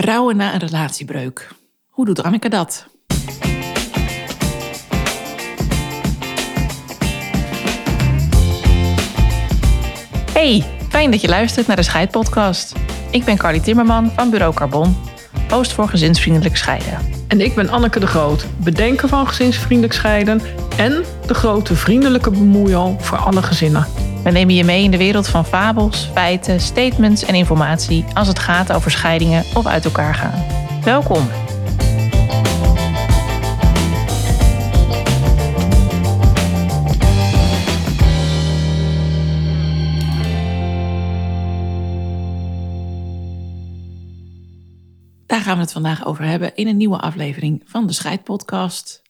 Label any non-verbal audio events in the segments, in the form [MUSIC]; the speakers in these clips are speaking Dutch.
Rouwen na een relatiebreuk. Hoe doet Anneke dat? Hey, fijn dat je luistert naar de Scheidpodcast. Ik ben Carly Timmerman van Bureau Carbon, host voor gezinsvriendelijk scheiden. En ik ben Anneke de Groot, bedenker van gezinsvriendelijk scheiden en de grote vriendelijke bemoeial voor alle gezinnen. We nemen je mee in de wereld van fabels, feiten, statements en informatie als het gaat over scheidingen of uit elkaar gaan. Welkom. Daar gaan we het vandaag over hebben in een nieuwe aflevering van de Scheidpodcast.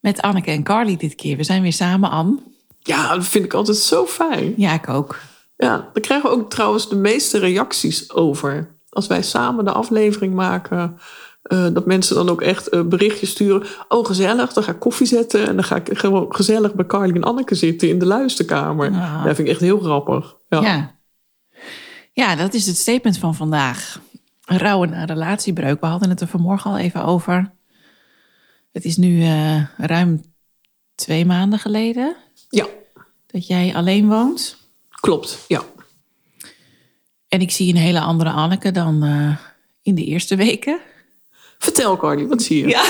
Met Anneke en Carly dit keer. We zijn weer samen, Anne. Ja, dat vind ik altijd zo fijn. Ja, ik ook. Ja, daar krijgen we ook trouwens de meeste reacties over. Als wij samen de aflevering maken, uh, dat mensen dan ook echt uh, berichtjes sturen. Oh, gezellig, dan ga ik koffie zetten en dan ga ik gewoon gezellig bij Carly en Anneke zitten in de luisterkamer. Ah. Dat vind ik echt heel grappig. Ja. Ja. ja, dat is het statement van vandaag. Rouwen na relatiebreuk. We hadden het er vanmorgen al even over. Het is nu eh, ruim twee maanden geleden ja, dat jij alleen woont. klopt. Ja. En ik zie een hele andere Anneke dan eh, in de eerste weken. Vertel Carly, wat zie je? Ja.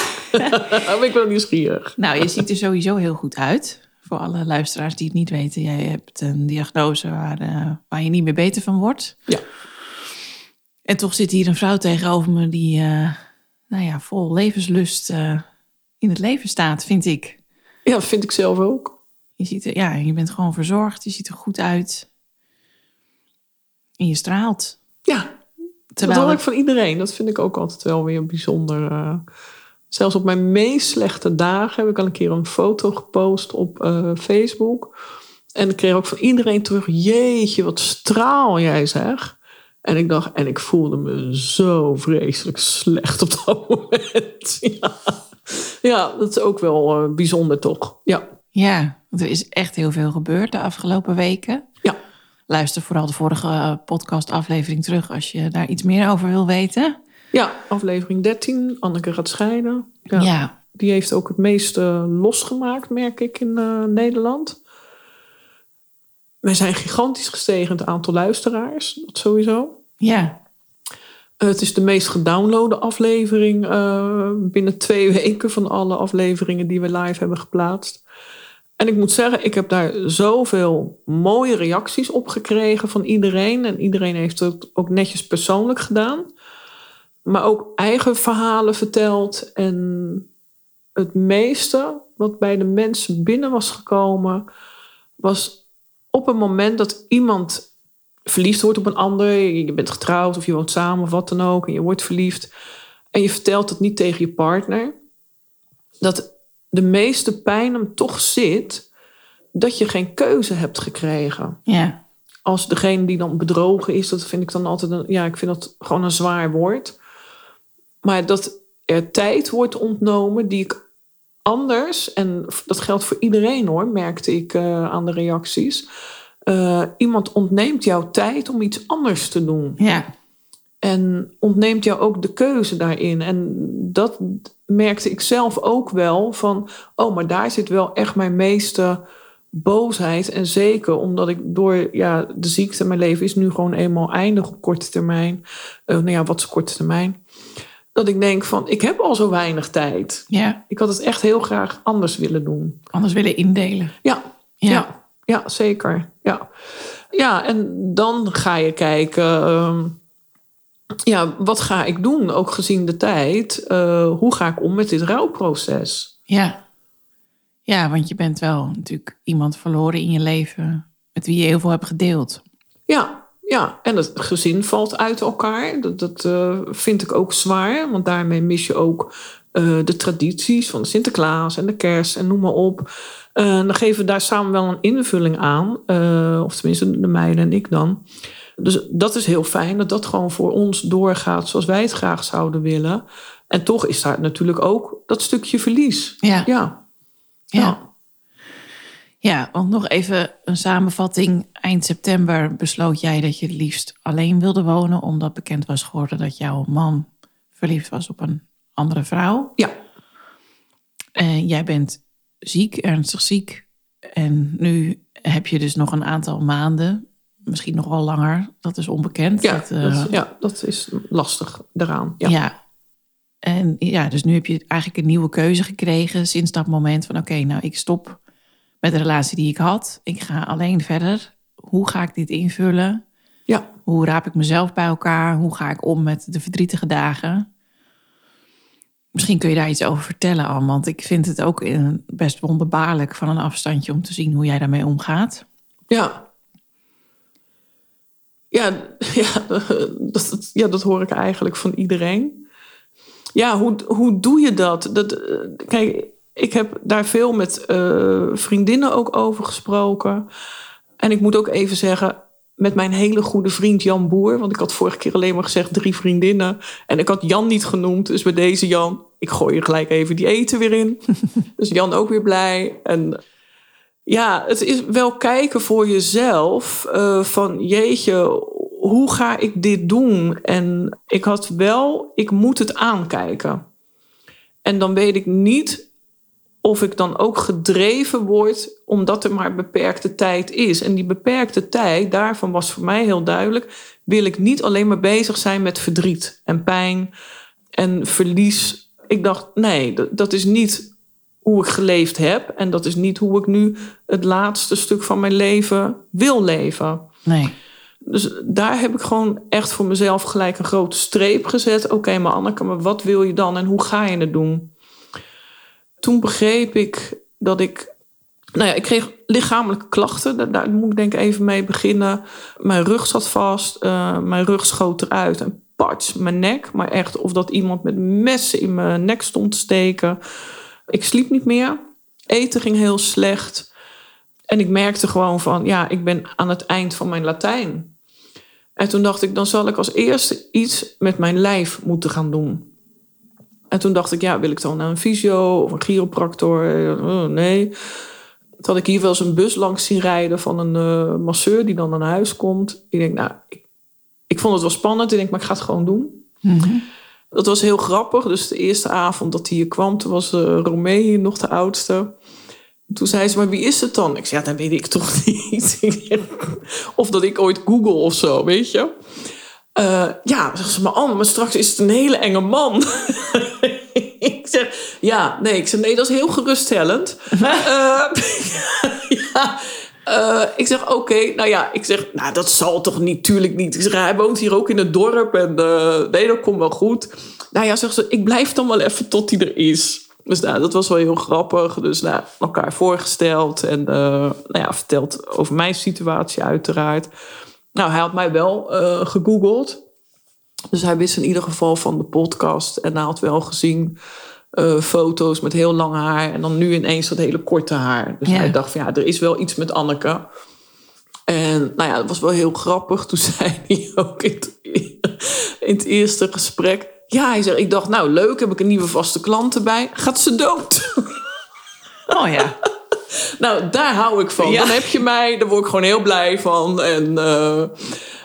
[LAUGHS] ik ben nieuwsgierig. Nou, je ziet er sowieso heel goed uit. Voor alle luisteraars die het niet weten. Jij hebt een diagnose waar, eh, waar je niet meer beter van wordt. Ja. En toch zit hier een vrouw tegenover me die eh, nou ja, vol levenslust in het leven staat, vind ik. Ja, vind ik zelf ook. Je, ziet er, ja, je bent gewoon verzorgd, je ziet er goed uit. En je straalt. Ja, Terwijl dat ik van iedereen. Dat vind ik ook altijd wel weer bijzonder. eh. zelfs op mijn meest slechte dagen heb ik al een keer een foto gepost op eh, Facebook. En ik kreeg ook van iedereen terug: Jeetje, wat straal jij zeg. En ik dacht, en ik voelde me zo vreselijk slecht op dat [LAUGHS] moment. Ja, ja dat is ook wel eh, bijzonder toch? Ja. Ja, want er is echt heel veel gebeurd de afgelopen weken. Ja. Luister vooral de vorige eh, podcastaflevering terug als je daar iets meer over wil weten. ja, aflevering 13. Anneke gaat scheiden. Ja. Ja, Die heeft ook het meeste losgemaakt, merk ik, in eh, Nederland. Wij zijn gigantisch gestegen in het aantal luisteraars, dat sowieso. ja, Eh, het is de meest gedownloade aflevering eh, binnen twee [LAUGHS] weken van alle afleveringen die we live hebben geplaatst. En ik moet zeggen, ik heb daar zoveel mooie reacties op gekregen van iedereen. En iedereen heeft het ook netjes persoonlijk gedaan. Maar ook eigen verhalen verteld. En het meeste wat bij de mensen binnen was gekomen, was op het moment dat iemand verliefd wordt op een ander. Je bent getrouwd of je woont samen of wat dan ook. En je wordt verliefd. En je vertelt het niet tegen je partner. Dat de meeste pijn hem toch zit dat je geen keuze hebt gekregen. ja, Als degene die dan bedrogen is, dat vind ik dan altijd een, ja, ik vind dat gewoon een zwaar woord. Maar dat er tijd wordt ontnomen die ik anders, en dat geldt voor iedereen hoor, merkte ik eh, aan de reacties. Eh, iemand ontneemt jou tijd om iets anders te doen. ja, En ontneemt jou ook de keuze daarin. En dat merkte ik zelf ook wel van, oh, maar daar zit wel echt mijn meeste boosheid. En zeker omdat ik door ja, de ziekte, mijn leven is nu gewoon eenmaal eindig op korte termijn. Eh, nou ja, wat is korte termijn? Dat ik denk van, ik heb al zo weinig tijd. ja. Ik had het echt heel graag anders willen doen. Anders willen indelen. Ja, Ja. ja, ja, zeker. Ja. ja, en dan ga je kijken, ehm, ja, wat ga ik doen, ook gezien de tijd? Eh, hoe ga ik om met dit rouwproces? Ja. Ja, want je bent wel natuurlijk iemand verloren in je leven met wie je heel veel hebt gedeeld. Ja, ja, en het gezin valt uit elkaar. Dat, dat eh, vind ik ook zwaar, want daarmee mis je ook eh, de tradities van Sinterklaas en de kerst en noem maar op. Dan geven we daar samen wel een invulling aan, of tenminste de meiden en ik dan. Dus dat is heel fijn dat dat gewoon voor ons doorgaat zoals wij het graag zouden willen. En toch is daar natuurlijk ook dat stukje verlies. Ja. Ja, Ja. ja. Ja, want nog even een samenvatting. Eind september besloot jij dat je het liefst alleen wilde wonen, omdat bekend was geworden dat jouw man verliefd was op een andere vrouw. Ja, En jij bent ziek, ernstig ziek. En nu heb je dus nog een aantal maanden, misschien nog wel langer, dat is onbekend. ja, dat, eh, dat, ja, dat is lastig daaraan. Ja. ja. En ja, dus nu heb je eigenlijk een nieuwe keuze gekregen sinds dat moment van oké, nou ik stop met de relatie die ik had. Ik ga alleen verder. Hoe ga ik dit invullen? ja. Hoe raap ik mezelf bij elkaar? Hoe ga ik om met de verdrietige dagen? Misschien kun je daar iets over vertellen, Anne. Want ik vind het ook eh, best wonderbaarlijk van een afstandje om te zien hoe jij daarmee omgaat. Ja. Ja, [LAUGHS] ja, dat, dat- ja, dat hoor ik eigenlijk van iedereen. Ja, hoe, hoe doe je dat? dat eh, kijk, ik heb daar veel met eh, vriendinnen ook over gesproken. En ik moet ook even zeggen, met mijn hele goede vriend Jan Boer. Want ik had vorige keer alleen maar gezegd drie vriendinnen. En ik had Jan niet genoemd. Dus bij deze Jan, ik gooi er gelijk even die eten weer in. [LAUGHS] dus Jan ook weer blij. En ja, het is wel kijken voor jezelf. eh, van jeetje, hoe ga ik dit doen? En ik had wel, ik moet het aankijken. En dan weet ik niet of ik dan ook gedreven word omdat er maar beperkte tijd is. En die beperkte tijd, daarvan was voor mij heel duidelijk, wil ik niet alleen maar bezig zijn met verdriet en pijn en verlies. Ik dacht, nee, dat, dat is niet hoe ik geleefd heb. En dat is niet hoe ik nu het laatste stuk van mijn leven wil leven. Nee. Dus daar heb ik gewoon echt voor mezelf gelijk een grote streep gezet. Oké, maar Anneke, maar wat wil je dan en hoe ga je het doen? Toen begreep ik dat ik. Nou ja, ik kreeg lichamelijke klachten. Daar, daar moet ik denk ik even mee beginnen. Mijn rug zat vast. eh, mijn rug schoot eruit. En parts, mijn nek. Maar echt of dat iemand met messen in mijn nek stond te steken. Ik sliep niet meer. Eten ging heel slecht. En ik merkte gewoon van, ja, ik ben aan het eind van mijn Latijn. En toen dacht ik, dan zal ik als eerste iets met mijn lijf moeten gaan doen. En toen dacht ik, ja, wil ik dan naar een fysio of een chiropractor? Eh, nee. Toen had ik hier wel eens een bus langs zien rijden van een eh, masseur die dan naar huis komt. Ik denk, nou, ik, ik vond het wel spannend. Ik denk, maar ik ga het gewoon doen. Dat was heel grappig. Dus de eerste avond dat hij hier kwam, toen was uh, Romee nog de oudste. Toen zei ze, maar wie is het dan? Ik zei, ja, dat weet ik toch [LAUGHS] niet. [LAUGHS] of dat ik ooit google of zo, weet je. Uh, ja, zegt ze, maar Anne, maar straks is het een hele enge man. [LAUGHS] ik zeg, ja, nee. Ik zeg, nee, dat is heel geruststellend. uh, ja, uh, ik zeg, oké, nou ja, ik zeg, nou, dat zal toch niet, tuurlijk niet. Ik zeg, hij woont hier ook in het dorp en uh, nee, dat komt wel goed. Nou ja, zegt ze, ik blijf dan wel even tot hij er is. Dus nou, dat was wel heel grappig. Dus nou, elkaar voorgesteld en uh, nou ja, verteld over mijn situatie uiteraard. Nou, hij had mij wel gegoogeld. Dus hij wist in ieder geval van de podcast. En hij had wel gezien uh, foto's met heel lang haar. En dan nu ineens dat hele korte haar. Dus ja. hij dacht van ja, er is wel iets met Anneke. En nou ja, dat was wel heel grappig. [LAUGHS] Toen zei hij ook in het, in het eerste gesprek... Ja, hij zegt, ik dacht, nou leuk, heb ik een nieuwe vaste klant erbij. Gaat ze dood? [LAUGHS] Oh ja. nou, daar hou ik van. Ja. Dan heb je mij, daar word ik gewoon heel blij van. En uh,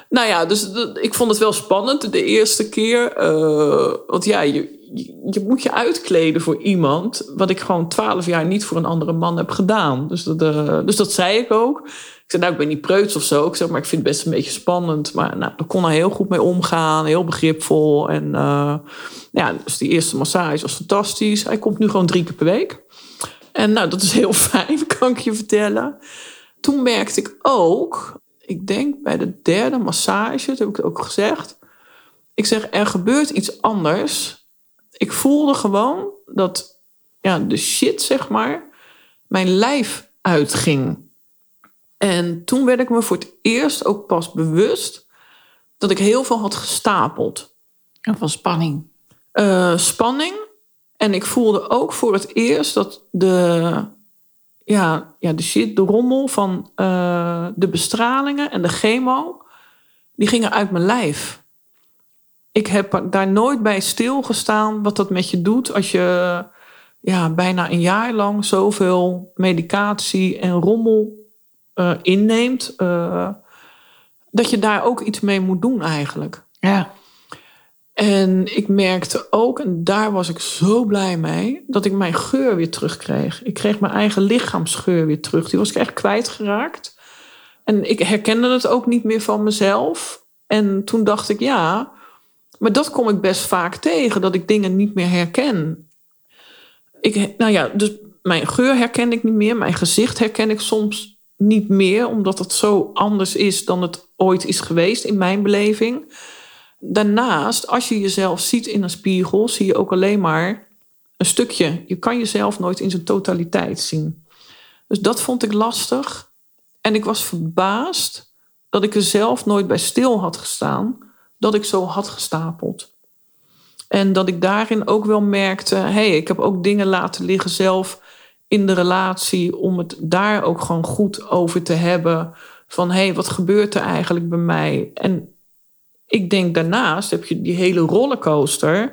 nou ja, dus ik vond het wel spannend de eerste keer. Uh, want ja, je, moet je uitkleden voor iemand... wat ik gewoon twaalf jaar niet voor een andere man heb gedaan. Dus dat, uh, dus dat zei ik ook. Ik zei, nou, ik ben niet preuts of zo. Ik zeg, maar ik vind het best een beetje spannend. Maar nou, daar kon hij heel goed mee omgaan. Heel begripvol. En uh, ja, dus die eerste massage was fantastisch. Hij komt nu gewoon drie keer per week. En nou, dat is heel [LAUGHS] fijn, kan ik je vertellen. Toen merkte ik ook, ik denk bij de derde massage, dat heb ik ook gezegd. Ik zeg, er gebeurt iets anders. Ik voelde gewoon dat ja, de shit, zeg maar, mijn lijf uitging. En toen werd ik me voor het eerst ook pas bewust dat ik heel veel had gestapeld. Van spanning. Uh, spanning. En ik voelde ook voor het eerst dat de, ja, ja, de shit, de rommel van uh, de bestralingen en de chemo, die gingen uit mijn lijf. Ik heb daar nooit bij stilgestaan wat dat met je doet als je ja, bijna een jaar lang zoveel medicatie en rommel uh, inneemt. Uh, dat je daar ook iets mee moet doen eigenlijk. Ja. En ik merkte ook, en daar was ik zo blij mee, dat ik mijn geur weer terugkreeg. Ik kreeg mijn eigen lichaamsgeur weer terug. Die was ik echt kwijtgeraakt. En ik herkende het ook niet meer van mezelf. En toen dacht ik, ja, maar dat kom ik best vaak tegen, dat ik dingen niet meer herken. Ik, nou ja, dus mijn geur herken ik niet meer, mijn gezicht herken ik soms niet meer, omdat het zo anders is dan het ooit is geweest in mijn beleving. Daarnaast, als je jezelf ziet in een spiegel, zie je ook alleen maar een stukje. Je kan jezelf nooit in zijn totaliteit zien. Dus dat vond ik lastig. En ik was verbaasd dat ik er zelf nooit bij stil had gestaan dat ik zo had gestapeld. En dat ik daarin ook wel merkte, hé, hey, ik heb ook dingen laten liggen zelf in de relatie om het daar ook gewoon goed over te hebben. Van hé, hey, wat gebeurt er eigenlijk bij mij? En ik denk daarnaast heb je die hele rollercoaster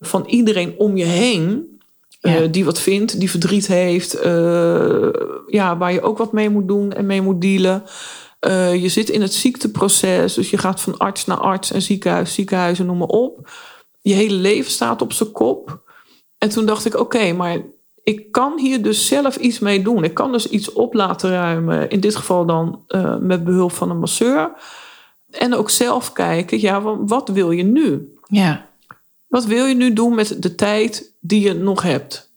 van iedereen om je heen. Eh, die wat vindt, die verdriet heeft, uh, ja, waar je ook wat mee moet doen en mee moet dealen. Uh, je zit in het ziekteproces, dus je gaat van arts naar arts en ziekenhuis, ziekenhuizen, noem maar op. Je hele leven staat op zijn kop. En toen dacht ik, oké, maar ik kan hier dus zelf iets mee doen. Ik kan dus iets op laten ruimen. In dit geval dan met behulp van een masseur. En ook zelf kijken, ja, wat wil je nu? Ja. Wat wil je nu doen met de tijd die je nog hebt?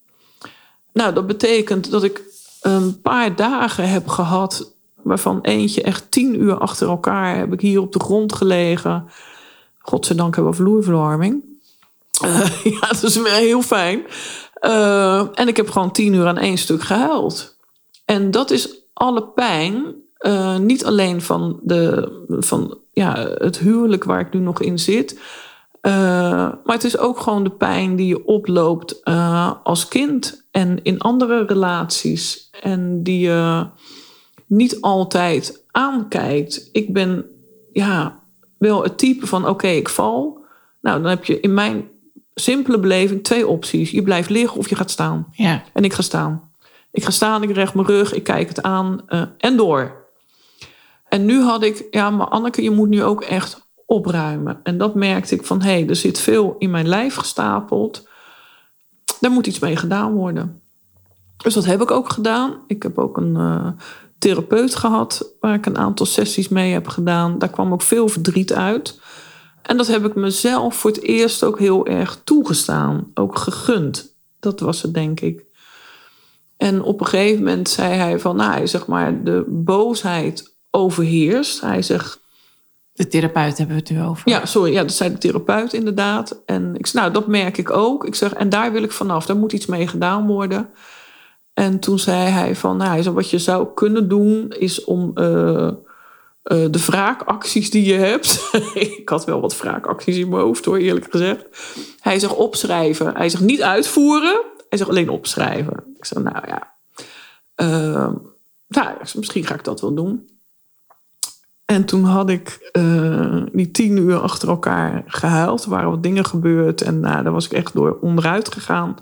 Nou, dat betekent dat ik een paar dagen heb gehad, waarvan eentje echt tien uur achter elkaar heb ik hier op de grond gelegen. Godzijdank hebben we vloerverwarming. Uh, [LAUGHS] ja, dat is heel fijn. Uh, en ik heb gewoon tien uur aan één stuk gehuild. En dat is alle pijn, uh, niet alleen van, de, van ja, het huwelijk waar ik nu nog in zit. Uh, maar het is ook gewoon de pijn die je oploopt als kind en in andere relaties. En die je niet altijd aankijkt. Ik ben ja, wel het type van: oké, okay, ik val. Nou, dan heb je in mijn simpele beleving twee opties. Je blijft liggen of je gaat staan. Ja. En ik ga staan. Ik ga staan, ik recht mijn rug, ik kijk het aan uh, en door. En nu had ik, ja, maar Anneke, je moet nu ook echt opruimen. En dat merkte ik van, hé, hey, er zit veel in mijn lijf gestapeld. Daar moet iets mee gedaan worden. Dus dat heb ik ook gedaan. Ik heb ook een uh, therapeut gehad, waar ik een aantal sessies mee heb gedaan. Daar kwam ook veel verdriet uit. En dat heb ik mezelf voor het eerst ook heel erg toegestaan, ook gegund. Dat was het, denk ik. En op een gegeven moment zei hij van, nou, zeg maar, de boosheid overheerst. Hij zegt. De therapeut hebben we het nu over. Ja, sorry, ja, dat zei de therapeut inderdaad. En ik zei, nou, dat merk ik ook. Ik zeg, en daar wil ik vanaf, daar moet iets mee gedaan worden. En toen zei hij van, nou, hij zei, wat je zou kunnen doen is om. Uh, uh, de wraakacties die je hebt. [LAUGHS] ik had wel wat wraakacties in mijn hoofd hoor, eerlijk gezegd. Hij zegt opschrijven. Hij zegt niet uitvoeren. Hij zegt alleen opschrijven. Ik zeg, nou ja. Uh, nou, misschien ga ik dat wel doen. En toen had ik uh, die tien uur achter elkaar gehuild. Er waren wat dingen gebeurd. En nou, daar was ik echt door onderuit gegaan.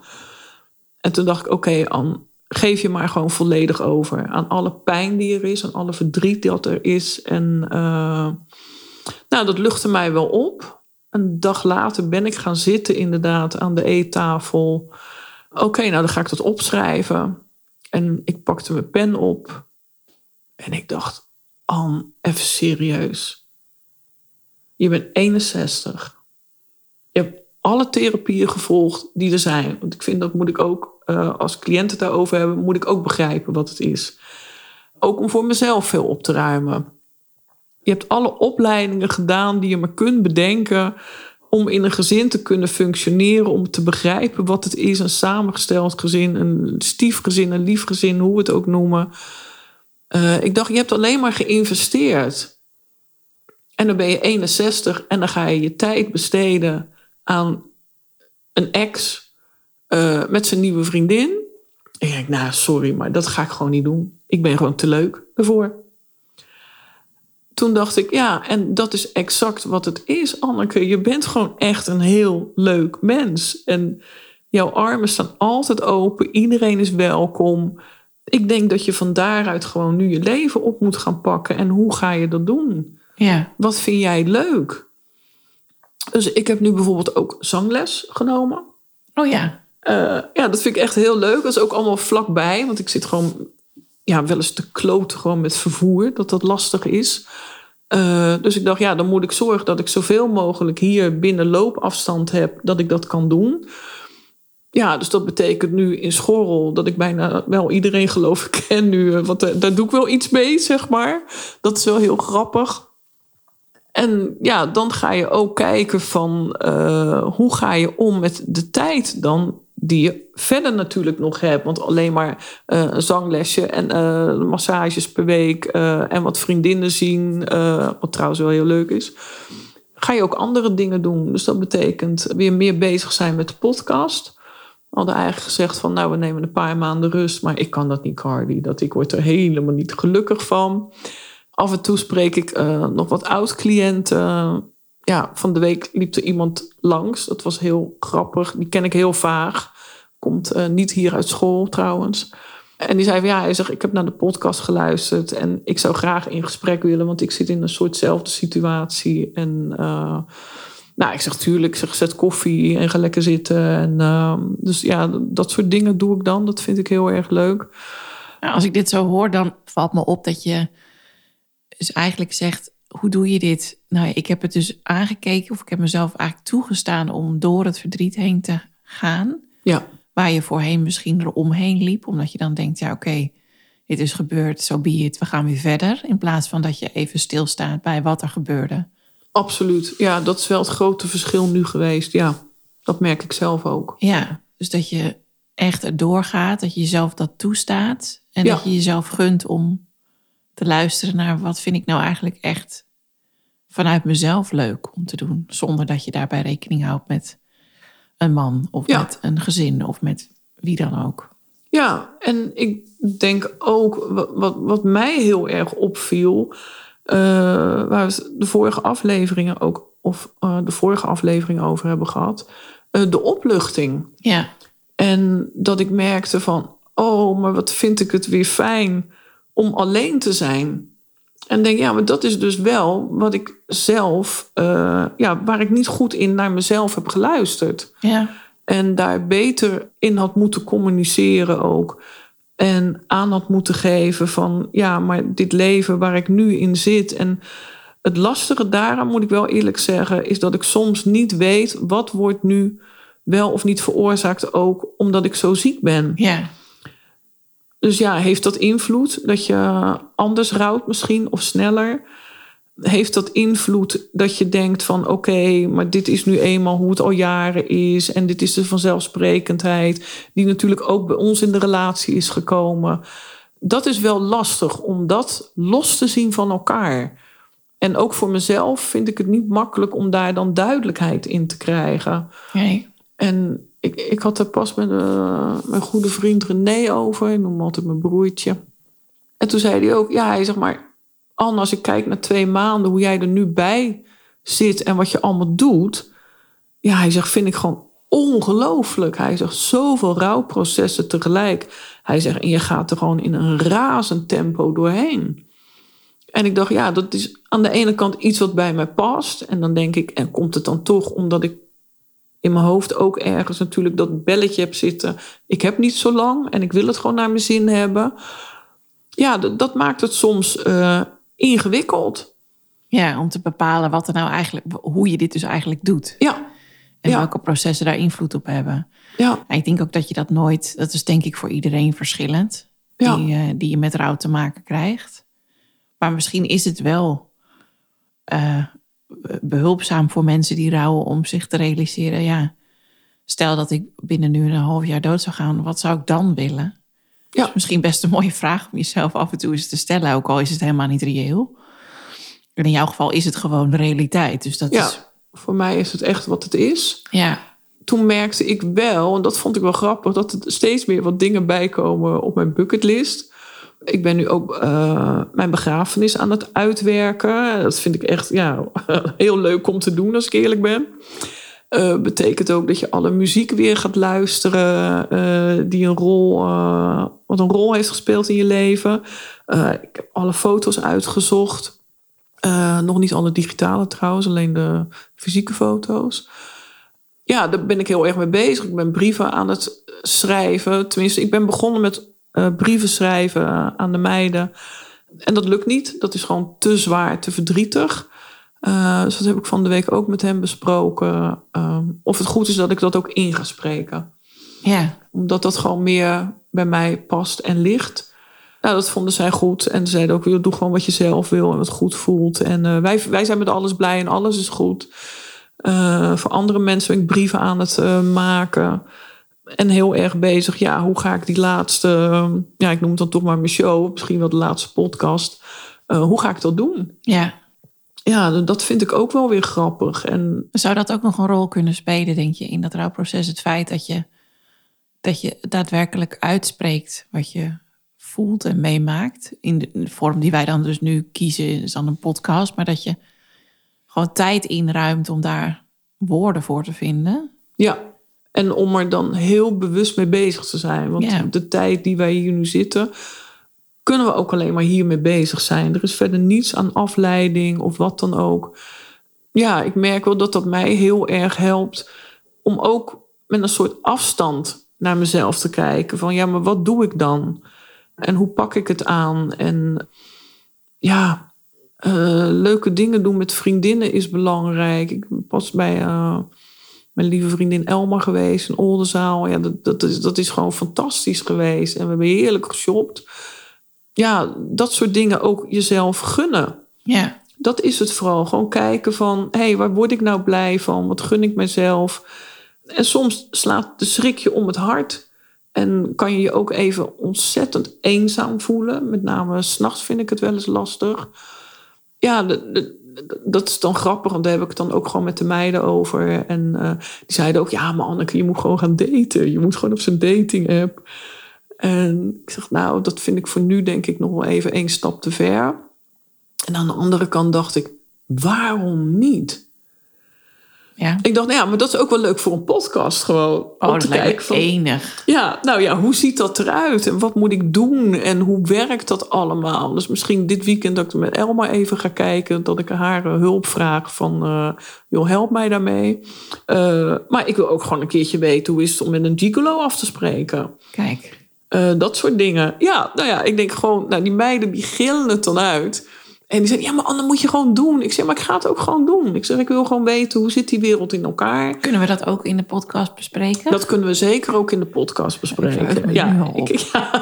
En toen dacht ik, oké okay, geef je maar gewoon volledig over aan alle pijn die er is, aan alle verdriet dat er is. En uh, nou, dat luchtte mij wel op. Een dag later ben ik gaan zitten, inderdaad, aan de eettafel. Oké, nou dan ga ik dat opschrijven. En ik pakte mijn pen op. En ik dacht, Anne, even serieus. Je bent 61. Je hebt alle therapieën gevolgd die er zijn. Want ik vind dat moet ik ook, uh, als cliënten daarover hebben, moet ik ook begrijpen wat het is. Ook om voor mezelf veel op te ruimen. Je hebt alle opleidingen gedaan die je maar kunt bedenken om in een gezin te kunnen functioneren, om te begrijpen wat het is, een samengesteld gezin, een stiefgezin, een liefgezin, hoe we het ook noemen. Uh, ik dacht, je hebt alleen maar geïnvesteerd. En dan ben je 61 en dan ga je je tijd besteden aan een ex uh, met zijn nieuwe vriendin. En ik denk, nou, sorry, maar dat ga ik gewoon niet doen. Ik ben gewoon te leuk ervoor. Toen dacht ik, ja, en dat is exact wat het is, Anneke. Je bent gewoon echt een heel leuk mens. En jouw armen staan altijd open. Iedereen is welkom. Ik denk dat je van daaruit gewoon nu je leven op moet gaan pakken. En hoe ga je dat doen? Ja. Wat vind jij leuk? Dus ik heb nu bijvoorbeeld ook zangles genomen. Oh ja. Uh, ja, dat vind ik echt heel leuk. Dat is ook allemaal vlakbij. Want ik zit gewoon ja, wel eens te kloten gewoon met vervoer. Dat dat lastig is. Uh, dus ik dacht, ja, dan moet ik zorgen dat ik zoveel mogelijk hier binnen loopafstand heb. Dat ik dat kan doen. Ja, dus dat betekent nu in Schorrel dat ik bijna wel iedereen geloof ik ken nu. eh, Want daar doe ik wel iets mee, zeg maar. Dat is wel heel grappig. En ja, dan ga je ook kijken van uh, hoe ga je om met de tijd dan die je verder natuurlijk nog hebt. Want alleen maar uh, een zanglesje en massages per week en wat vriendinnen zien, wat trouwens wel heel leuk is. Ga je ook andere dingen doen. Dus dat betekent weer meer bezig zijn met de podcast. Hadden eigenlijk gezegd van nou we nemen een paar maanden rust. Maar ik kan dat niet Cardi. Dat ik word er helemaal niet gelukkig van. Af en toe spreek ik uh, nog wat oud-cliënten. Ja, van de week liep er iemand langs. Dat was heel grappig. Die ken ik heel vaag. Komt uh, niet hier uit school trouwens. En die zei van ja, hij zegt, ik heb naar de podcast geluisterd. En ik zou graag in gesprek willen. Want ik zit in een soortzelfde situatie. En uh, nou, ik zeg tuurlijk, ik zeg zet koffie en ga lekker zitten. En, dus ja, dat soort dingen doe ik dan. Dat vind ik heel erg leuk. Nou, als ik dit zo hoor, dan valt me op dat je dus eigenlijk zegt, hoe doe je dit? Nou, ik heb het dus aangekeken of ik heb mezelf eigenlijk toegestaan om door het verdriet heen te gaan. Ja. Waar je voorheen misschien eromheen liep, omdat je dan denkt, ja oké, okay, dit is gebeurd, zo so be it, we gaan weer verder. In plaats van dat je even stilstaat bij wat er gebeurde. Absoluut, ja, dat is wel het grote verschil nu geweest, ja. Dat merk ik zelf ook. Ja, dus dat je echt erdoor gaat, dat je jezelf dat toestaat en ja. dat je jezelf gunt om te luisteren naar wat vind ik nou eigenlijk echt vanuit mezelf leuk om te doen. Zonder dat je daarbij rekening houdt met een man of Ja. met een gezin of met wie dan ook. Ja, en ik denk ook, wa- wat, wat mij heel erg opviel, waar we de vorige afleveringen ook, of eh, de vorige aflevering over hebben gehad, eh, de opluchting. Ja, En dat ik merkte van, oh, maar wat vind ik het weer fijn om alleen te zijn. En denk, ja, maar dat is dus wel wat ik zelf, eh, ja, waar ik niet goed in naar mezelf heb geluisterd. ja, En daar beter in had moeten communiceren ook. En aan had moeten geven van, ja, maar dit leven waar ik nu in zit. En het lastige daaraan, moet ik wel eerlijk zeggen, is dat ik soms niet weet wat wordt nu wel of niet veroorzaakt ook omdat ik zo ziek ben. ja, Dus ja, heeft dat invloed dat je anders rouwt misschien of sneller? Heeft dat invloed dat je denkt van oké, maar dit is nu eenmaal hoe het al jaren is en dit is de vanzelfsprekendheid die natuurlijk ook bij ons in de relatie is gekomen. Dat is wel lastig om dat los te zien van elkaar. En ook voor mezelf vind ik het niet makkelijk om daar dan duidelijkheid in te krijgen. nee, En ik, ik had er pas met eh, mijn goede vriend René over. Ik noem altijd mijn broertje. En toen zei hij ook, ja, hij zegt maar... Anne, als ik kijk naar twee maanden, hoe jij er nu bij zit... en wat je allemaal doet... Ja, hij zegt, vind ik gewoon ongelooflijk. Hij zegt, zoveel rouwprocessen tegelijk. Hij zegt, en je gaat er gewoon in een razend tempo doorheen. En ik dacht, ja, dat is aan de ene kant iets wat bij mij past. En dan denk ik, en komt het dan toch omdat ik in mijn hoofd ook ergens natuurlijk dat belletje heb zitten. Ik heb niet zo lang en ik wil het gewoon naar mijn zin hebben. Ja, dat, maakt het soms eh, ingewikkeld. ja, om te bepalen wat er nou eigenlijk, hoe je dit dus eigenlijk doet. Ja, En Ja. welke processen daar invloed op hebben. ja, En ik denk ook dat je dat nooit, dat is denk ik voor iedereen verschillend, Ja. die, eh, die je met rouw te maken krijgt. Maar misschien is het wel eh, behulpzaam voor mensen die rouwen om zich te realiseren, ja, stel dat ik binnen nu een half jaar dood zou gaan, wat zou ik dan willen? Ja. Is misschien best een mooie vraag om jezelf af en toe eens te stellen, ook al is het helemaal niet reëel. En in jouw geval is het gewoon de realiteit. Dus dat ja. is, Voor mij is het echt wat het is. ja, Toen merkte ik wel, en dat vond ik wel grappig, dat er steeds meer wat dingen bijkomen op mijn bucketlist. Ik ben nu ook eh, mijn begrafenis aan het uitwerken. Dat vind ik echt ja, [LAUGHS] heel leuk om te doen, als ik eerlijk ben. Eh, betekent ook dat je alle muziek weer gaat luisteren eh, die een rol, wat een rol heeft gespeeld in je leven. Eh, ik heb alle foto's uitgezocht. Eh, nog niet alle digitale trouwens, alleen de fysieke foto's. Ja, daar ben ik heel erg mee bezig. Ik ben brieven aan het schrijven. Tenminste, ik ben begonnen met uh, brieven schrijven aan de meiden. En dat lukt niet. Dat is gewoon te zwaar, te verdrietig. Dus dat heb ik van de week ook met hem besproken. Uh, of het goed is dat ik dat ook in ga spreken. Ja. Omdat dat gewoon meer bij mij past en ligt. Nou, dat vonden zij goed. En ze zeiden ook, doe gewoon wat je zelf wil en wat goed voelt. En uh, wij, wij zijn met alles blij en alles is goed. voor andere mensen ben ik brieven aan het maken. En heel erg bezig, ja, hoe ga ik die laatste... ja, ik noem het dan toch maar mijn show. Misschien wel de laatste podcast. hoe ga ik dat doen? Ja ja, dat vind ik ook wel weer grappig. En... Zou dat ook nog een rol kunnen spelen, denk je, in dat rouwproces? Het feit dat je, dat je daadwerkelijk uitspreekt wat je voelt en meemaakt. In de vorm die wij dan dus nu kiezen, is dan een podcast. Maar dat je gewoon tijd inruimt om daar woorden voor te vinden. Ja, en om er dan heel bewust mee bezig te zijn. Want Ja. de tijd die wij hier nu zitten, kunnen we ook alleen maar hiermee bezig zijn. Er is verder niets aan afleiding of wat dan ook. Ja, ik merk wel dat dat mij heel erg helpt om ook met een soort afstand naar mezelf te kijken. Van ja, maar wat doe ik dan? En hoe pak ik het aan? En ja, eh, leuke dingen doen met vriendinnen is belangrijk. Ik ben pas bij eh, mijn lieve vriendin Elma geweest in Oldenzaal. Ja, dat, dat, is, dat is gewoon fantastisch geweest. En we hebben heerlijk geshopt. Ja, dat soort dingen ook jezelf gunnen. Ja, Dat is het vooral. Gewoon kijken van, hé, hey, waar word ik nou blij van? Wat gun ik mezelf? En soms slaat de schrik je om het hart. En kan je je ook even ontzettend eenzaam voelen. Met name s'nachts vind ik het wel eens lastig. Ja, dat is dan grappig. Want daar heb ik het dan ook gewoon met de meiden over. En eh, die zeiden ook, ja, maar Anneke, je moet gewoon gaan daten. Je moet gewoon op zijn dating app. En ik zeg, nou, dat vind ik voor nu denk ik nog wel even één stap te ver. En aan de andere kant dacht ik, waarom niet? Ja. Ik dacht, nou ja, maar dat is ook wel leuk voor een podcast gewoon. Oh, om te kijken van, enig. ja, nou ja, hoe ziet dat eruit? En wat moet ik doen? En hoe werkt dat allemaal? Dus misschien dit weekend dat ik met Elma even ga kijken. Dat ik haar eh, hulp vraag van, eh joh, help mij daarmee. Eh, maar ik wil ook gewoon een keertje weten hoe is het om met een gigolo af te spreken. Kijk, dat soort dingen. Ja, nou ja, ik denk gewoon, nou, die meiden die gillen het dan uit. En die zeggen, ja, maar Anne, moet je gewoon doen. Ik zeg, maar ik ga het ook gewoon doen. Ik zeg, ik wil gewoon weten, hoe zit die wereld in elkaar? kunnen we dat ook in de podcast bespreken? Dat kunnen we zeker ook in de podcast bespreken. Ja, ik, ja. [LAUGHS]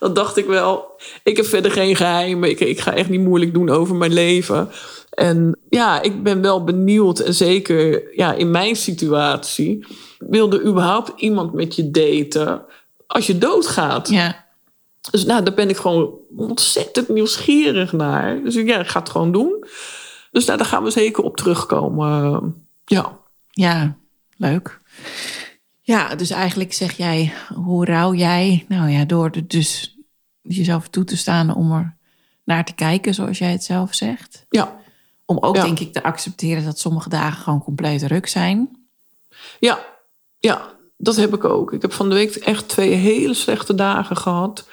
Dat dacht ik wel. Ik heb verder geen geheimen. Ik, ik ga echt niet moeilijk doen over mijn leven. En ja, ik ben wel benieuwd. En zeker ja, in mijn situatie. Wilde überhaupt iemand met je daten als je doodgaat? Ja, Dus nou, daar ben ik gewoon ontzettend nieuwsgierig naar. Dus ja, ik ga het gewoon doen. Dus nou, daar gaan we zeker op terugkomen. Ja. ja, leuk. Ja, dus eigenlijk zeg jij, hoe rouw jij? Nou ja, door er dus jezelf toe te staan om er naar te kijken, zoals jij het zelf zegt. Ja. Om ook, Ja. denk ik, te accepteren dat sommige dagen gewoon compleet ruk zijn. Ja, ja, dat heb ik ook. Ik heb van de week echt twee hele slechte dagen gehad.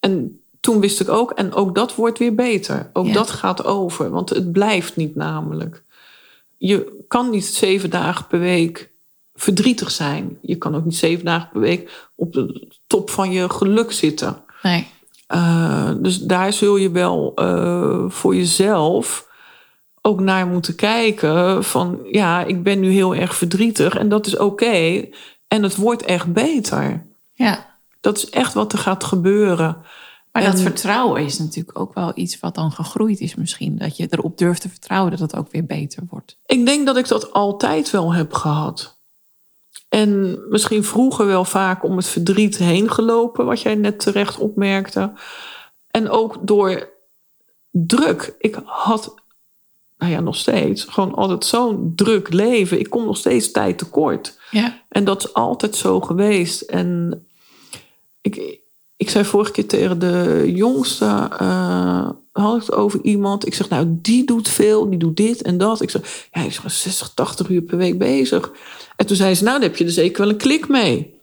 En toen wist ik ook, en ook dat wordt weer beter. Ook Ja. dat gaat over, want het blijft niet namelijk. Je kan niet zeven dagen per week verdrietig zijn. Je kan ook niet zeven dagen per week op de top van je geluk zitten. Nee, Uh, dus daar zul je wel uh, voor jezelf ook naar moeten kijken. Van ja, ik ben nu heel erg verdrietig en dat is oké. En het wordt echt beter. ja. Dat is echt wat er gaat gebeuren. Maar dat En- vertrouwen is natuurlijk ook wel iets wat dan gegroeid is misschien. Dat je erop durft te vertrouwen dat het ook weer beter wordt. Ik denk dat ik dat altijd wel heb gehad. En misschien vroeger wel vaak om het verdriet heen gelopen, wat jij net terecht opmerkte. En ook door druk. Ik had, nou ja, nog steeds, gewoon altijd zo'n druk leven. Ik kom nog steeds tijd tekort. Ja, En dat is altijd zo geweest. En ik, ik zei vorige keer tegen de jongste, eh, had ik het over iemand. Ik zeg, nou, die doet veel, die doet dit en dat. Ik zeg, ja, hij is gewoon 60, 80 uur per week bezig. En toen zei ze, nou, dan heb je er zeker wel een klik mee.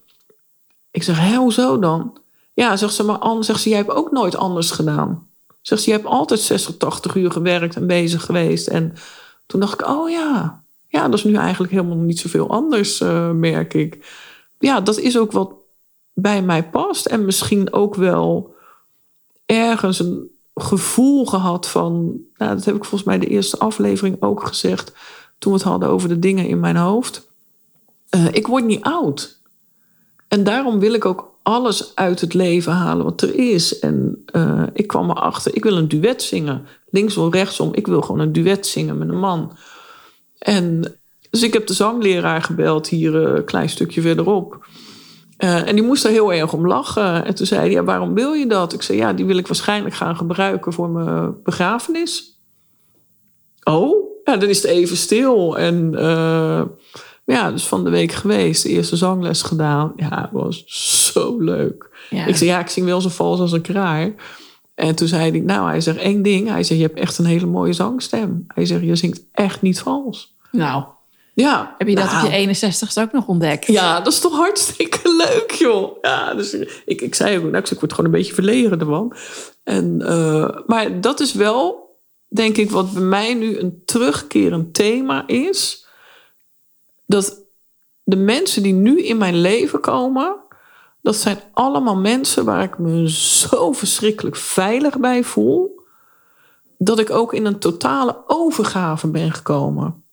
Ik zeg, hé, hoezo dan? Ja, zegt ze, maar Anne, zegt ze, jij hebt ook nooit anders gedaan. Zegt ze, je hebt altijd 60, 80 uur gewerkt en bezig geweest. En toen dacht ik, oh ja, ja, dat is nu eigenlijk helemaal niet zoveel anders, uh, merk ik. Ja, dat is ook wat bij mij past. En misschien ook wel ergens een gevoel gehad van, nou, dat heb ik volgens mij de eerste aflevering ook gezegd, toen we het hadden over de dingen in mijn hoofd. Uh, ik word niet oud. En daarom wil ik ook alles uit het leven halen wat er is. En uh, ik kwam erachter, ik wil een duet zingen. Linksom, rechtsom, ik wil gewoon een duet zingen met een man. En dus ik heb de zangleraar gebeld hier een klein stukje verderop. Uh, en die moest er heel erg om lachen. En toen zei hij, ja, waarom wil je dat? Ik zei, ja, die wil ik waarschijnlijk gaan gebruiken voor mijn begrafenis. Oh, ja, dan is het even stil. En uh, ja, dus van de week geweest, de eerste zangles gedaan. Ja, het was zo leuk. Ja. Ik zei, ja, ik zing wel zo vals als een kraai. En toen zei hij, nou, hij zegt één ding. Hij zegt, je hebt echt een hele mooie zangstem. Hij zegt, je zingt echt niet vals. Nou, ja. Heb je dat nou, op je 61ste ook nog ontdekt? Ja, dat is toch hartstikke [LAUGHS] leuk, joh. Ja, dus ik, ik zei ook, nou, ik word gewoon een beetje verlegen ervan. En, uh, maar dat is wel, denk ik, wat bij mij nu een terugkerend thema is. Dat de mensen die nu in mijn leven komen, dat zijn allemaal mensen waar ik me zo verschrikkelijk veilig bij voel. Dat ik ook in een totale overgave ben gekomen.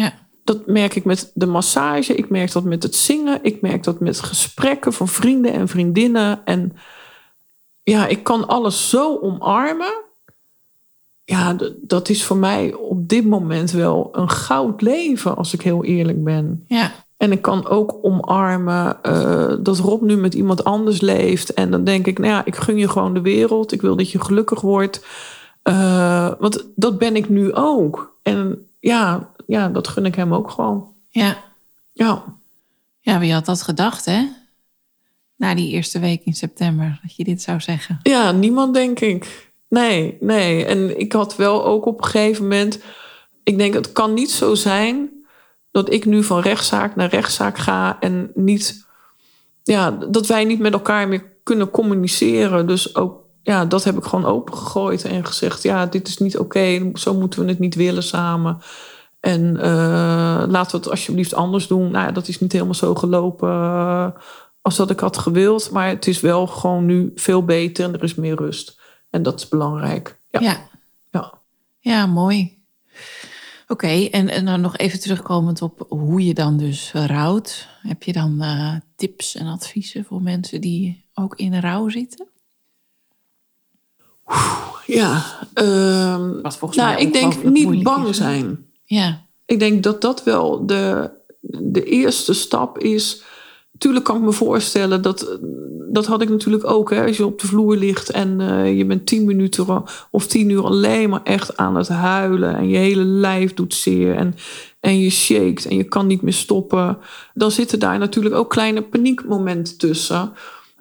Ja. Dat merk ik met de massage, ik merk dat met het zingen, ik merk dat met gesprekken van vrienden en vriendinnen. En ja, ik kan alles zo omarmen. Ja, dat is voor mij op dit moment wel een goud leven, als ik heel eerlijk ben. Ja. En ik kan ook omarmen uh, dat Rob nu met iemand anders leeft. En dan denk ik, nou ja, ik gun je gewoon de wereld. Ik wil dat je gelukkig wordt. Uh, want dat ben ik nu ook. En ja, ja, dat gun ik hem ook gewoon. Ja. Ja. Ja, wie had dat gedacht, hè? Na die eerste week in september, dat je dit zou zeggen. Ja, niemand denk ik. Nee, nee. En ik had wel ook op een gegeven moment... Ik denk, het kan niet zo zijn dat ik nu van rechtszaak naar rechtszaak ga... en niet... Ja, dat wij niet met elkaar meer kunnen communiceren. Dus ook ja, dat heb ik gewoon opengegooid en gezegd: ja, dit is niet oké, zo moeten we het niet willen samen. En uh, laten we het alsjeblieft anders doen. Nou ja, dat is niet helemaal zo gelopen uh, als dat ik had gewild. Maar het is wel gewoon nu veel beter en er is meer rust. En dat is belangrijk. Ja, ja. ja. ja mooi. Oké, okay, en, en dan nog even terugkomend op hoe je dan dus rouwt. Heb je dan uh, tips en adviezen voor mensen die ook in rouw zitten? Ja, uh, Wat volgens nou, mij ik denk niet bang is, hè? zijn. Ja, Ik denk dat dat wel de, de eerste stap is. Tuurlijk kan ik me voorstellen dat. Dat had ik natuurlijk ook. Hè, als je op de vloer ligt en eh, je bent tien minuten of tien uur alleen maar echt aan het huilen. En je hele lijf doet zeer. En, en je shakt en je kan niet meer stoppen. Dan zitten daar natuurlijk ook kleine paniekmomenten tussen.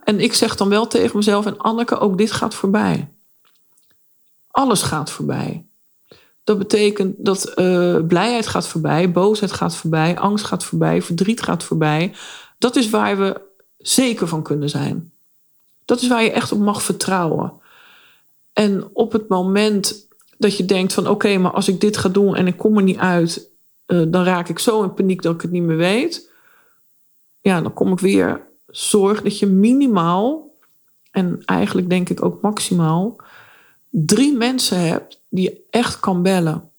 En ik zeg dan wel tegen mezelf en Anneke: ook dit gaat voorbij. Alles gaat voorbij. Dat betekent dat uh, blijheid gaat voorbij, boosheid gaat voorbij, angst gaat voorbij, verdriet gaat voorbij. Dat is waar we zeker van kunnen zijn. Dat is waar je echt op mag vertrouwen. En op het moment dat je denkt van oké, maar als ik dit ga doen en ik kom er niet uit, uh, dan raak ik zo in paniek dat ik het niet meer weet. Ja, dan kom ik weer. Zorg dat je minimaal, en eigenlijk denk ik ook maximaal, drie mensen hebt die je echt kan bellen.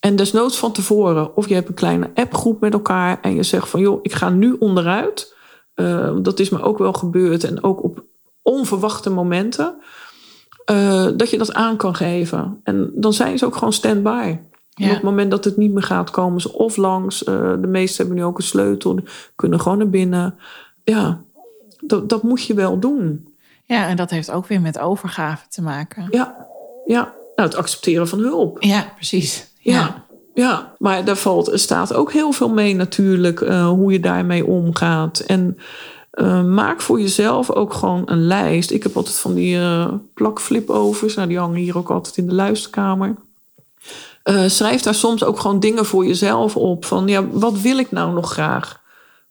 En desnoods van tevoren. Of je hebt een kleine appgroep met elkaar en je zegt van joh, ik ga nu onderuit. Uh, dat is me ook wel gebeurd en ook op onverwachte momenten. Uh, dat je dat aan kan geven. En dan zijn ze ook gewoon stand-by. Ja. op het moment dat het niet meer gaat, komen ze of langs. Uh, de meesten hebben nu ook een sleutel, kunnen gewoon naar binnen. Ja, dat, dat moet je wel doen. ja, en dat heeft ook weer met overgave te maken. Ja, ja. Nou, het accepteren van hulp. Ja, precies. Ja, ja. maar daar valt, er staat ook heel veel mee natuurlijk, uh, hoe je daarmee omgaat. En uh, maak voor jezelf ook gewoon een lijst. Ik heb altijd van die uh, plakflipovers, nou, die hangen hier ook altijd in de luisterkamer. schrijf daar soms ook gewoon dingen voor jezelf op. Van ja, wat wil ik nou nog graag?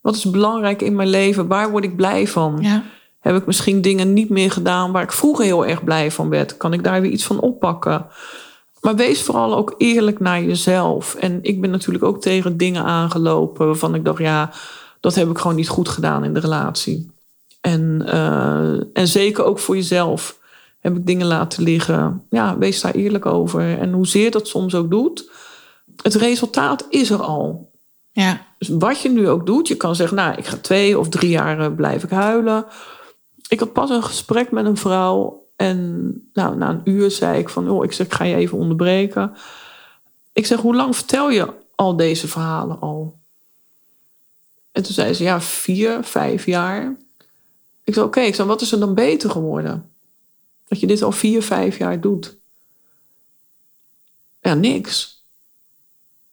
Wat is belangrijk in mijn leven? Waar word ik blij van? Ja. Heb ik misschien dingen niet meer gedaan waar ik vroeger heel erg blij van werd? Kan ik daar weer iets van oppakken? Maar wees vooral ook eerlijk naar jezelf. En ik ben natuurlijk ook tegen dingen aangelopen waarvan ik dacht, ja, dat heb ik gewoon niet goed gedaan in de relatie. En, uh, en zeker ook voor jezelf heb ik dingen laten liggen. Ja, wees daar eerlijk over. En hoezeer dat soms ook doet, het resultaat is er al. Ja. Dus wat je nu ook doet, je kan zeggen, nou, ik ga twee of drie jaar eh, blijf ik huilen. Ik had pas een gesprek met een vrouw en nou, na een uur zei ik van, oh, ik zeg, ik ga je even onderbreken. Ik zeg, hoe lang vertel je al deze verhalen al? En toen zei ze, ja, vier, vijf jaar. Ik zei, oké, ik zei, wat is er dan beter geworden? Dat je dit al vier, vijf jaar doet. Ja, niks.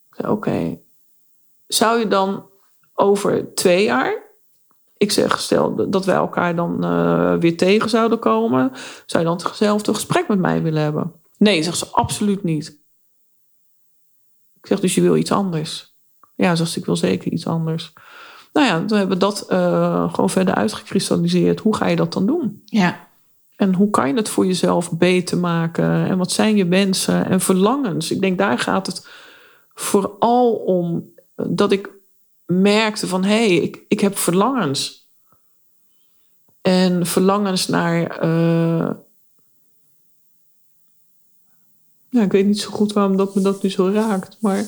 Ik zei, oké. Zou je dan over twee jaar ik zeg, stel dat wij elkaar dan uh, weer tegen zouden komen, zou je dan hetzelfde gesprek met mij willen hebben? Nee, zegt ze, absoluut niet. Ik zeg, dus je wil iets anders? Ja, zegt ze, ik wil zeker iets anders. Nou ja, toen hebben we dat uh, gewoon verder uitgekristalliseerd. Hoe ga je dat dan doen? Ja. En hoe kan je het voor jezelf beter maken? En wat zijn je wensen en verlangens? Ik denk, daar gaat het vooral om dat ik merkte van hé, hey, ik, ik heb verlangens. En verlangens naar. Uh... Ja, ik weet niet zo goed waarom dat me dat nu zo raakt, maar.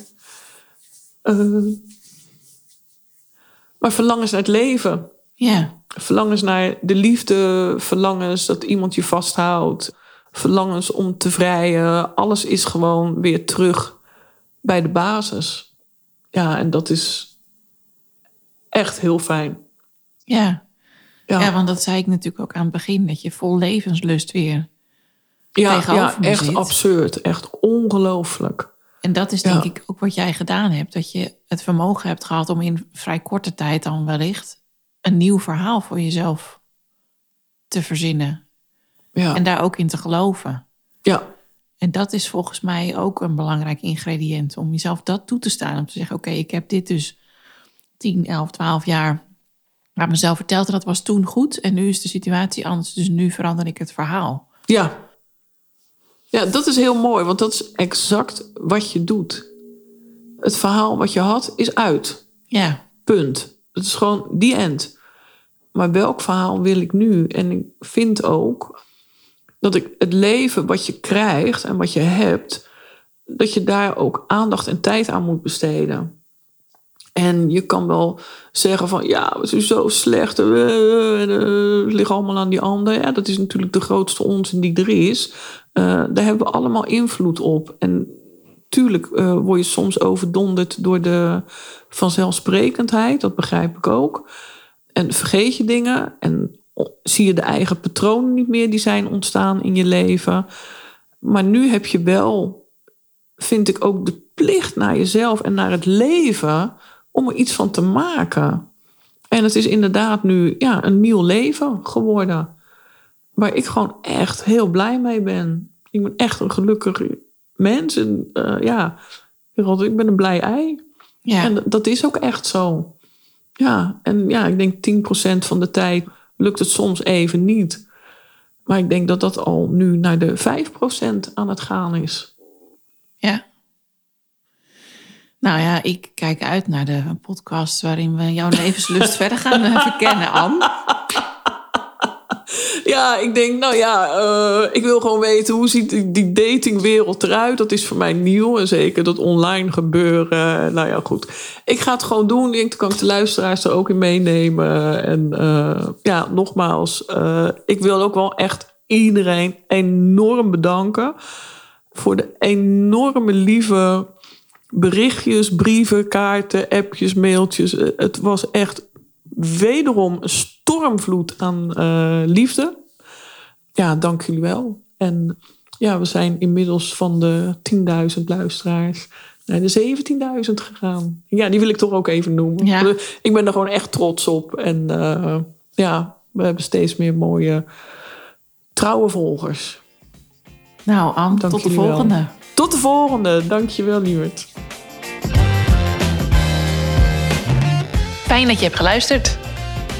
Uh... Maar verlangens naar het leven. Ja. Verlangens naar de liefde, verlangens dat iemand je vasthoudt, verlangens om te vrijen. Alles is gewoon weer terug bij de basis. Ja, en dat is echt heel fijn. Ja. ja. Ja. want dat zei ik natuurlijk ook aan het begin, dat je vol levenslust weer ja, ja echt absurd. Echt ongelooflijk. En dat is denk ik ook wat jij gedaan hebt. Dat je het vermogen hebt gehad om in vrij korte tijd dan wellicht een nieuw verhaal voor jezelf te verzinnen. Ja. En daar ook in te geloven. Ja. En dat is volgens mij ook een belangrijk ingrediënt om jezelf dat toe te staan. Om te zeggen, oké, ik heb dit dus 10, 11, 12 jaar waar mezelf vertelde dat was toen goed en nu is de situatie anders. Dus nu verander ik het verhaal. Ja. Ja, dat is heel mooi, want dat is exact wat je doet. Het verhaal wat je had is uit. Ja. Punt. Het is gewoon die end. Maar welk verhaal wil ik nu? En ik vind ook dat ik het leven wat je krijgt en wat je hebt, dat je daar ook aandacht en tijd aan moet besteden. En je kan wel zeggen van ja, het is zo slecht. Uh, uh, liggen allemaal aan die ander. Ja, dat is natuurlijk de grootste onzin die er is. Uh, daar hebben we allemaal invloed op. En tuurlijk word je soms overdonderd door de vanzelfsprekendheid. Dat begrijp ik ook. En vergeet je dingen. En zie je de eigen patronen niet meer die zijn ontstaan in je leven. Maar nu heb je wel, vind ik ook de plicht naar jezelf en naar het leven om er iets van te maken. En het is inderdaad nu ja, een nieuw leven geworden. Waar ik gewoon echt heel blij mee ben. Ik ben echt een gelukkig mens. En uh, ja, ik ben een blij ei. Ja. En dat is ook echt zo. Ja, en ja, ik denk 10% van de tijd lukt het soms even niet. Maar ik denk dat dat al nu naar de 5% aan het gaan is. Ja. Nou ja, ik kijk uit naar de podcast waarin we jouw levenslust [LAUGHS] verder gaan eh, verkennen, Anne. [LAUGHS] Ja, ik denk, nou ja, uh, ik wil gewoon weten hoe ziet die datingwereld eruit. Dat is voor mij nieuw en zeker dat online gebeuren. Nou ja, goed. Ik ga het gewoon doen. Ik denk, dan kan ik de luisteraars er ook in meenemen. En uh, ja, nogmaals, ik wil ook wel echt iedereen enorm bedanken voor de enorme lieve berichtjes, brieven, kaarten, appjes, mailtjes. Eh, het was echt wederom een stormvloed aan uh, liefde. Ja, dank jullie wel. En ja, we zijn inmiddels van de 10.000 luisteraars naar de 17.000 gegaan. Ja, die wil ik toch ook even noemen. Ja. Ik ben er gewoon echt trots op. En uh, ja, we hebben steeds meer mooie trouwe volgers. Nou, Anne, tot de volgende. Wel. Tot de volgende. Dankjewel, lieverd. Fijn dat je hebt geluisterd.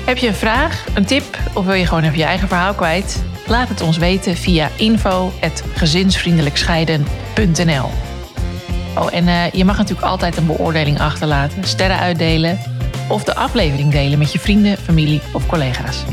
Heb je een vraag, een tip of wil je gewoon even je eigen verhaal kwijt? Laat het ons weten via info.gezinsvriendelijkscheiden.nl Oh, en uh, je mag natuurlijk altijd een beoordeling achterlaten, sterren uitdelen of de aflevering delen met je vrienden, familie of collega's.